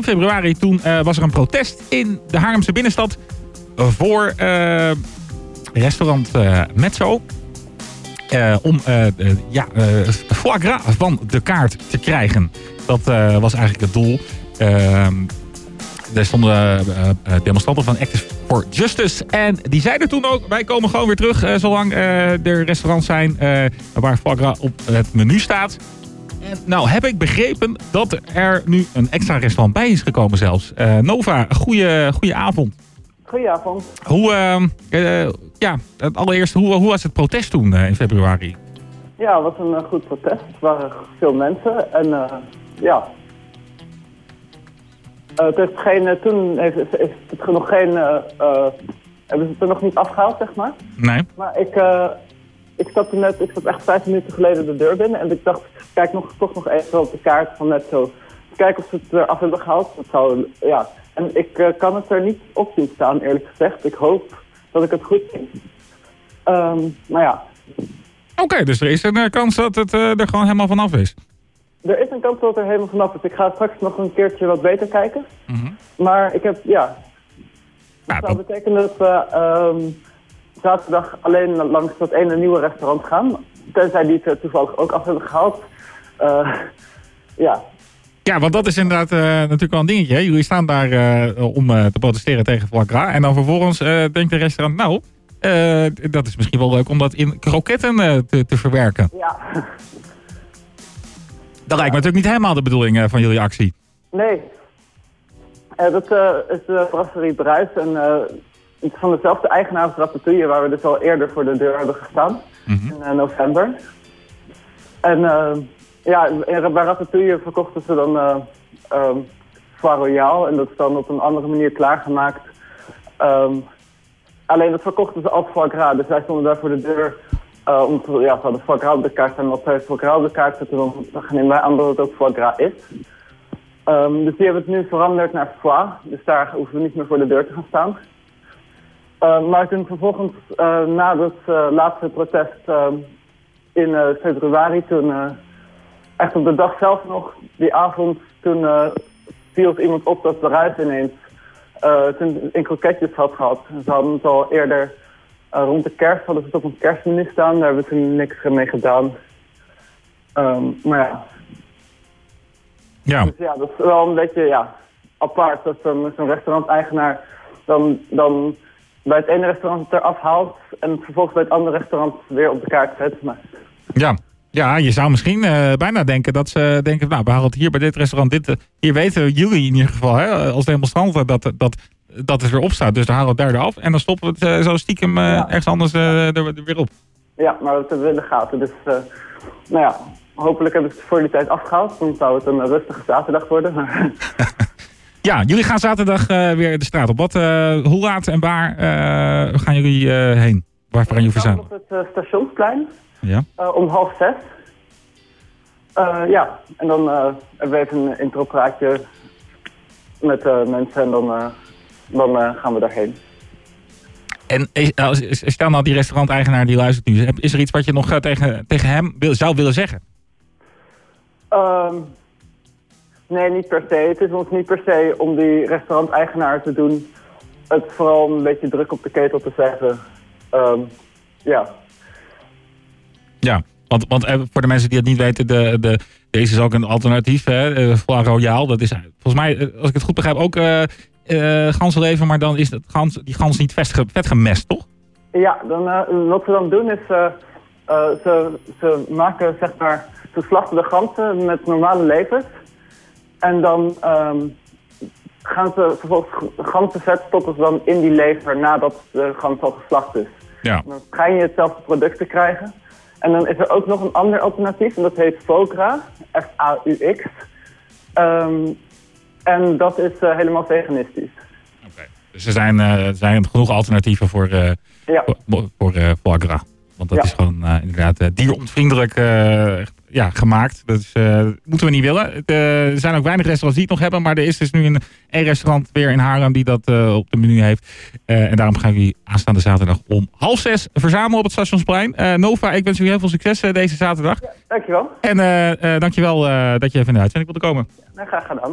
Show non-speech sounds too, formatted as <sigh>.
begin februari toen was er een protest in de Haarlemse binnenstad voor restaurant Metzo. om ja, foie gras van de kaart te krijgen. Dat was eigenlijk het doel. Ehm, er stonden uh, demonstranten van Active for Justice. En die zeiden toen ook, wij komen gewoon weer terug uh, zolang er restaurants zijn waar foie op het menu staat. En nou heb ik begrepen dat er nu een extra restaurant bij is gekomen zelfs. Nova, goeie, goeie avond. Goedenavond. Hoe, ja, allereerst, hoe, hoe was het protest toen in februari? Ja, het was een goed protest. Er waren veel mensen en ja, uh, het heeft geen, eh, toen heeft, heeft het nog geen, uh, hebben ze het er nog niet afgehaald, zeg maar. Nee. Maar ik, ik stapte net, ik stap echt vijf minuten geleden de deur binnen en ik dacht, kijk nog, toch nog even op de kaart van net zo. Kijken of ze het er af hebben gehaald. Dat zou, ja. En ik kan het er niet op zien staan, eerlijk gezegd. Ik hoop dat ik het goed zie. Um, maar ja. Oké, dus er is een kans dat het er gewoon helemaal vanaf is. Er is een kans dat er helemaal vanaf is. Ik ga straks nog een keertje wat beter kijken. Mhm. Maar ik heb, ja... Dat zou betekenen dat we ehm, zaterdag alleen langs dat ene nieuwe restaurant gaan. Tenzij die het toevallig ook af hebben gehaald. Uh, ja. Ja, want dat is inderdaad uh, natuurlijk wel een dingetje. Jullie staan daar uh, om te protesteren tegen gras. En dan vervolgens denkt de restaurant, nou, dat is misschien wel leuk om dat in kroketten te, te verwerken. Ja. Dat lijkt me natuurlijk niet helemaal de bedoeling eh, van jullie actie. Nee. Dat is de brasserie Bruis. En van dezelfde eigenaar als Ratatouille, waar we dus al eerder voor de deur hebben gestaan. Mhm. In november. En ja, bij Ratatouille verkochten ze dan um, Foie Royal. En dat is dan op een andere manier klaargemaakt. Um, alleen dat verkochten ze als foie gras. Dus wij stonden daar voor de deur uh, om te, ja, de foie gras op de kaart en wat foie gras op de kaart zetten, dan, nemen wij aan dat het ook foie gras is. Um, dus die hebben het nu veranderd naar foie, dus daar hoeven we niet meer voor de deur te gaan staan. Uh, maar toen vervolgens, uh, na het laatste protest in februari, toen echt op de dag zelf nog, die avond, toen viel iemand op dat de ruit ineens toen in kroketjes had gehad. Ze hadden het al eerder rond de kerst hadden ze het op een kerstmenu staan. Daar hebben we toen niks mee gedaan. Um, maar ja. Ja. Dus ja, dat is wel een beetje ja, apart dat zo'n zo restauranteigenaar dan, dan bij het ene restaurant het eraf haalt en vervolgens bij het andere restaurant weer op de kaart zet. Maar... Ja. Ja, je zou misschien uh, bijna denken dat ze denken, nou, we halen het hier bij dit restaurant. Dit, hier weten jullie in ieder geval, hè, als demonstranten, dat, dat dat het weer op staat. Dus dan halen we het derde af. En dan stoppen we het uh, zo stiekem uh, ergens anders uh, er, weer op. Ja, maar dat hebben we in de gaten. Dus nou ja, hopelijk hebben ze het voor die tijd afgehaald. Dan zou het een rustige zaterdag worden. <laughs> ja, jullie gaan zaterdag weer de straat op. Wat, hoe laat en waar gaan jullie heen? Waar gaan jullie verzamelen? Op het stationsplein. Ja. om half zes. ja, en dan hebben we even een intropraatje met mensen en dan dan gaan we daarheen. En stel nou die restauranteigenaar die luistert nu. Is er iets wat je nog tegen, tegen hem wil, zou willen zeggen? Um, nee, niet per se. Het is ons niet per se om die restauranteigenaar te doen. Het vooral een beetje druk op de ketel te zetten. Um, ja. Ja, want, want eh, voor de mensen die het niet weten, de, de, deze is ook een alternatief. Hè? Foie Royal, dat is volgens mij, als ik het goed begrijp, ook uh, ganzenlever, maar dan is dat gans, die gans niet vet gemest, toch? Ja, dan, uh, wat we dan doen is, uh, ze, ze maken zeg maar, ze slachten de ganzen met normale levers. En dan um, gaan ze vervolgens ganzenvet stoppen ze dan in die lever nadat de gans al geslacht is. Ja. Dan ga je hetzelfde product te krijgen. En dan is er ook nog een ander alternatief en dat heet Fogra, echt A-U-X. Um, en dat is uh, helemaal veganistisch. Oké. Dus er zijn, uh, zijn genoeg alternatieven voor, uh, ja. voor, voor foie gras. Want dat is gewoon inderdaad dieronvriendelijk ja, gemaakt. Dat is, moeten we niet willen. er zijn ook weinig restaurants die het nog hebben. Maar er is dus nu een, een restaurant weer in Haarlem die dat op de menu heeft. en daarom gaan we aanstaande zaterdag om half zes verzamelen op het Stationsplein. Nova, ik wens u heel veel succes deze zaterdag. Ja, dankjewel. En dankjewel dat je even in de uitzending wilde komen. Ja, graag gedaan.